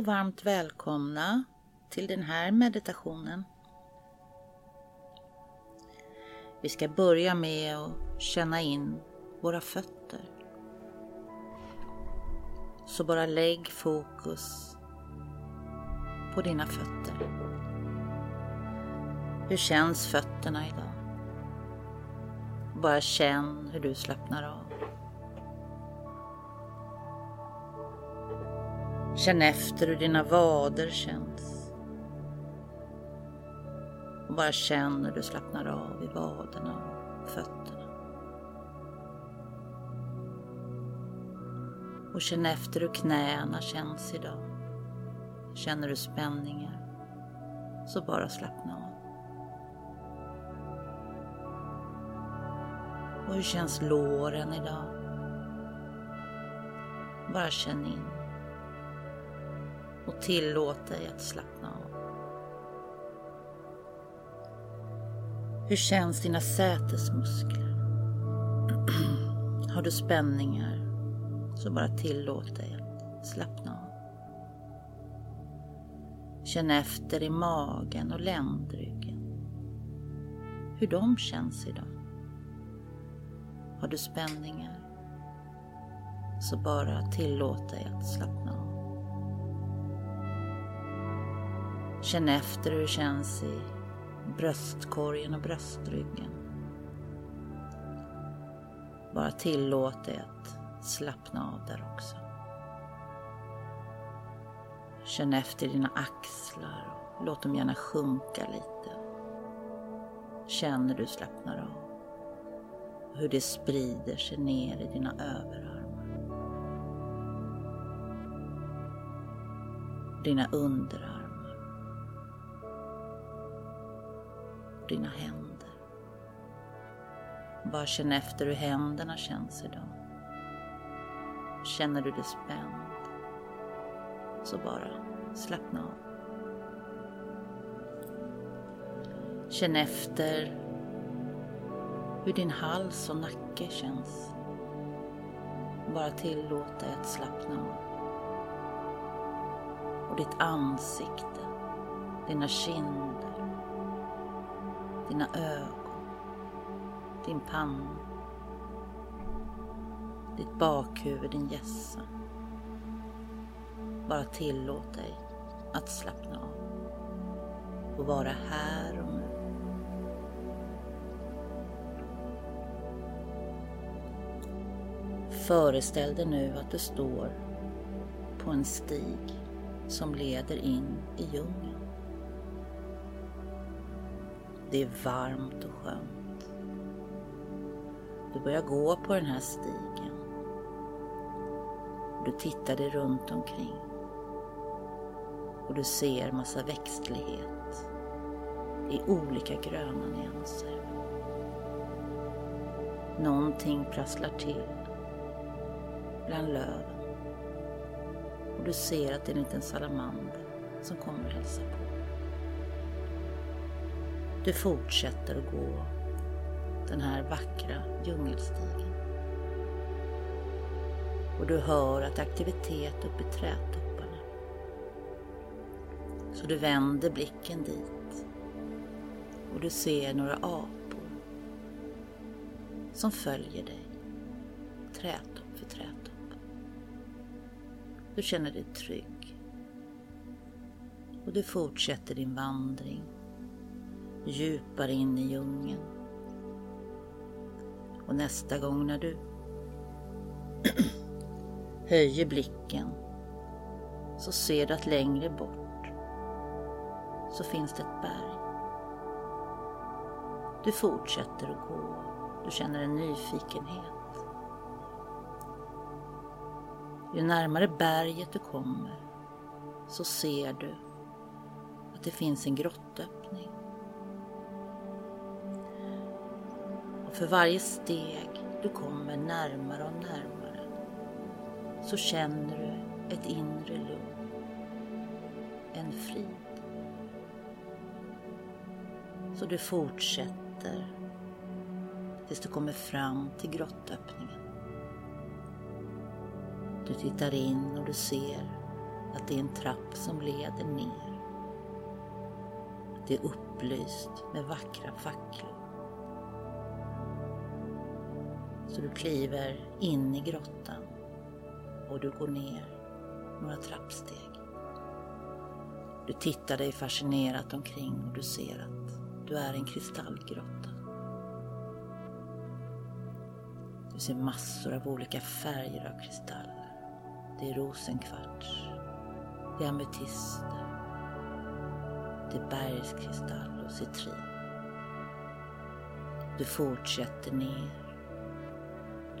och varmt välkomna till den här meditationen. Vi ska börja med att känna in våra fötter. Så bara lägg fokus på dina fötter. Hur känns fötterna idag? Bara känn hur du slappnar av. Känn efter hur dina vader känns. Och bara känn hur du slappnar av i vaderna och fötterna. Och känn efter hur knäna känns idag. Känner du spänningar så bara slappna av. Och hur känns låren idag? Bara känn in och tillåt dig att slappna av. Hur känns dina sätesmuskler? Har du spänningar så bara tillåt dig att slappna av. Känn efter i magen och ländryggen. Hur de känns idag. Har du spänningar så bara tillåt dig att slappna av. Känn efter hur det känns i bröstkorgen och bröstryggen. Bara tillåt dig att slappna av där också. Känn efter dina axlar och låt dem gärna sjunka lite. Känn hur du slappnar av. Och hur det sprider sig ner i dina överarmar. Dina underarmar. Dina händer. Bara känn efter hur händerna känns idag. Känner du dig spänd så bara slappna av. Känn efter hur din hals och nacke känns. Bara tillåt dig att slappna av. Och ditt ansikte, dina kinder dina ögon, din panna, ditt bakhuvud, din hjässa. Bara tillåt dig att slappna av och vara här och nu. Föreställ dig nu att du står på en stig som leder in i djungeln. Det är varmt och skönt. Du börjar gå på den här stigen. Du tittar dig runt omkring. Och du ser massa växtlighet i olika gröna nyanser. Någonting prasslar till bland löven. Och du ser att det är en liten salamander som kommer och hälsar på. Du fortsätter att gå den här vackra djungelstigen. Och du hör att aktivitet uppe i trädtopparna. Så du vänder blicken dit och du ser några apor som följer dig trädtopp för trädtopp. Du känner dig trygg och du fortsätter din vandring djupare in i djungeln. Och nästa gång när du höjer blicken så ser du att längre bort så finns det ett berg. Du fortsätter att gå. Du känner en nyfikenhet. Ju närmare berget du kommer så ser du att det finns en grottöppning. För varje steg du kommer närmare och närmare så känner du ett inre lugn, en frid. Så du fortsätter tills du kommer fram till grottöppningen. Du tittar in och du ser att det är en trapp som leder ner. Det är upplyst med vackra facklor. Så du kliver in i grottan och du går ner några trappsteg. Du tittar dig fascinerat omkring och du ser att du är en kristallgrotta. Du ser massor av olika färger av kristaller. Det är rosenkvarts, det är ametister, det är bergskristall och citrin. Du fortsätter ner.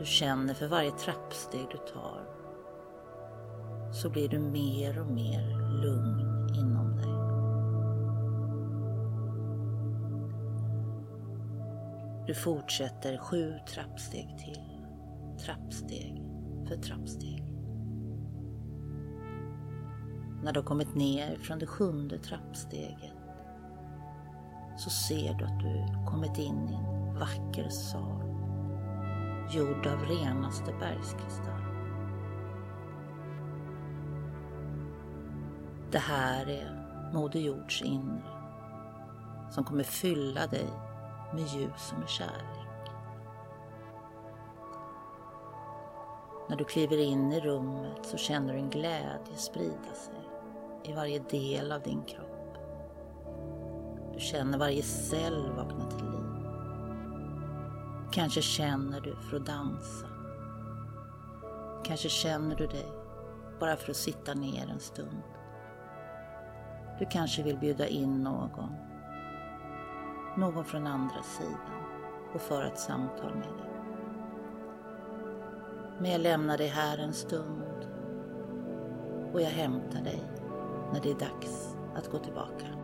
Du känner för varje trappsteg du tar så blir du mer och mer lugn inom dig. Du fortsätter sju trappsteg till, trappsteg för trappsteg. När du har kommit ner från det sjunde trappsteget så ser du att du kommit in i en vacker sal gjord av renaste bergskristall. Det här är Moder Jords inre som kommer fylla dig med ljus och med kärlek. När du kliver in i rummet så känner du en glädje sprida sig i varje del av din kropp. Du känner varje cell vakna till liv. Kanske känner du för att dansa. Kanske känner du dig bara för att sitta ner en stund. Du kanske vill bjuda in någon, någon från andra sidan och föra ett samtal med dig. Men jag lämnar dig här en stund och jag hämtar dig när det är dags att gå tillbaka.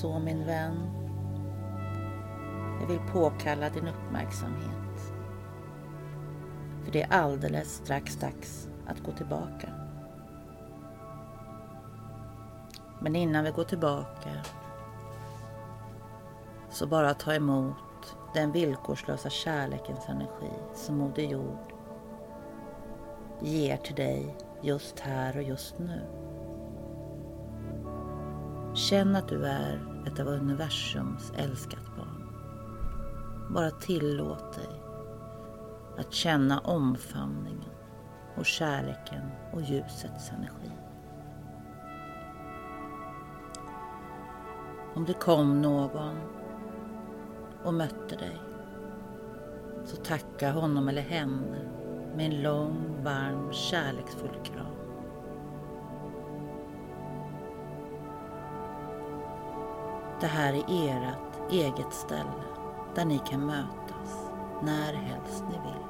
Så min vän. Jag vill påkalla din uppmärksamhet. För det är alldeles strax dags att gå tillbaka. Men innan vi går tillbaka så bara ta emot den villkorslösa kärlekens energi som Moder Jord ger till dig just här och just nu. Känn att du är ett av universums älskat barn. Bara tillåt dig att känna omfamningen och kärleken och ljusets energi. Om det kom någon och mötte dig så tacka honom eller henne med en lång, varm, kärleksfull kram. Det här är ert eget ställe där ni kan mötas när helst ni vill.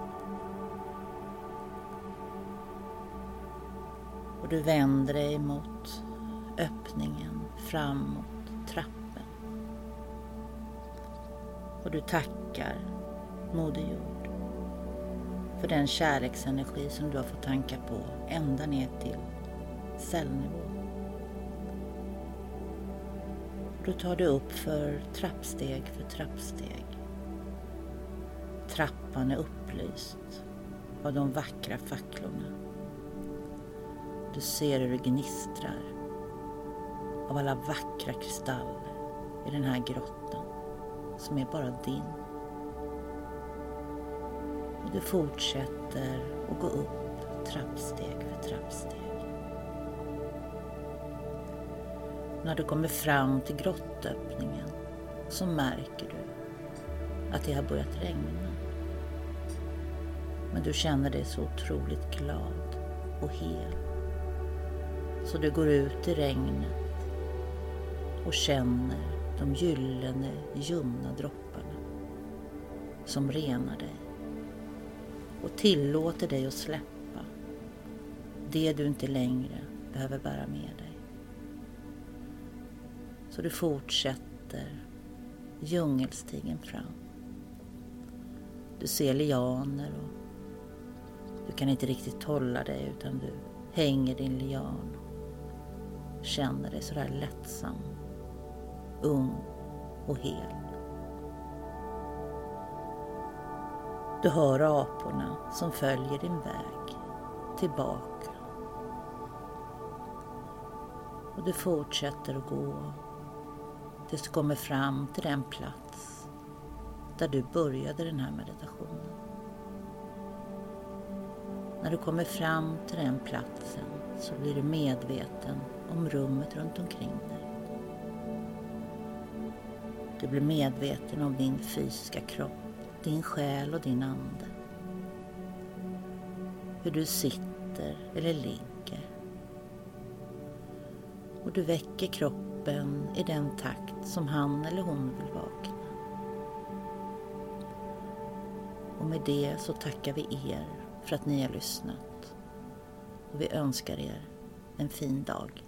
Och du vänder dig mot öppningen framåt trappen. Och du tackar Moder Jord för den kärleksenergi som du har fått tanka på ända ner till cellnivå. Då tar du upp för trappsteg för trappsteg. Trappan är upplyst av de vackra facklorna. Du ser hur det gnistrar av alla vackra kristaller i den här grottan som är bara din. Och du fortsätter att gå upp trappsteg för trappsteg. När du kommer fram till grottöppningen så märker du att det har börjat regna. Men du känner dig så otroligt glad och hel. Så du går ut i regnet och känner de gyllene ljumna dropparna som renar dig och tillåter dig att släppa det du inte längre behöver bära med dig. Så du fortsätter djungelstigen fram. Du ser lianer och du kan inte riktigt hålla dig utan du hänger din lian och känner dig sådär lättsam, ung och hel. Du hör aporna som följer din väg tillbaka. Och du fortsätter att gå tills du kommer fram till den plats där du började den här meditationen. När du kommer fram till den platsen så blir du medveten om rummet runt omkring dig. Du blir medveten om din fysiska kropp, din själ och din ande. Hur du sitter eller ligger. Och du väcker kroppen kroppen i den takt som han eller hon vill vakna. Och med det så tackar vi er för att ni har lyssnat. Och vi önskar er en fin dag.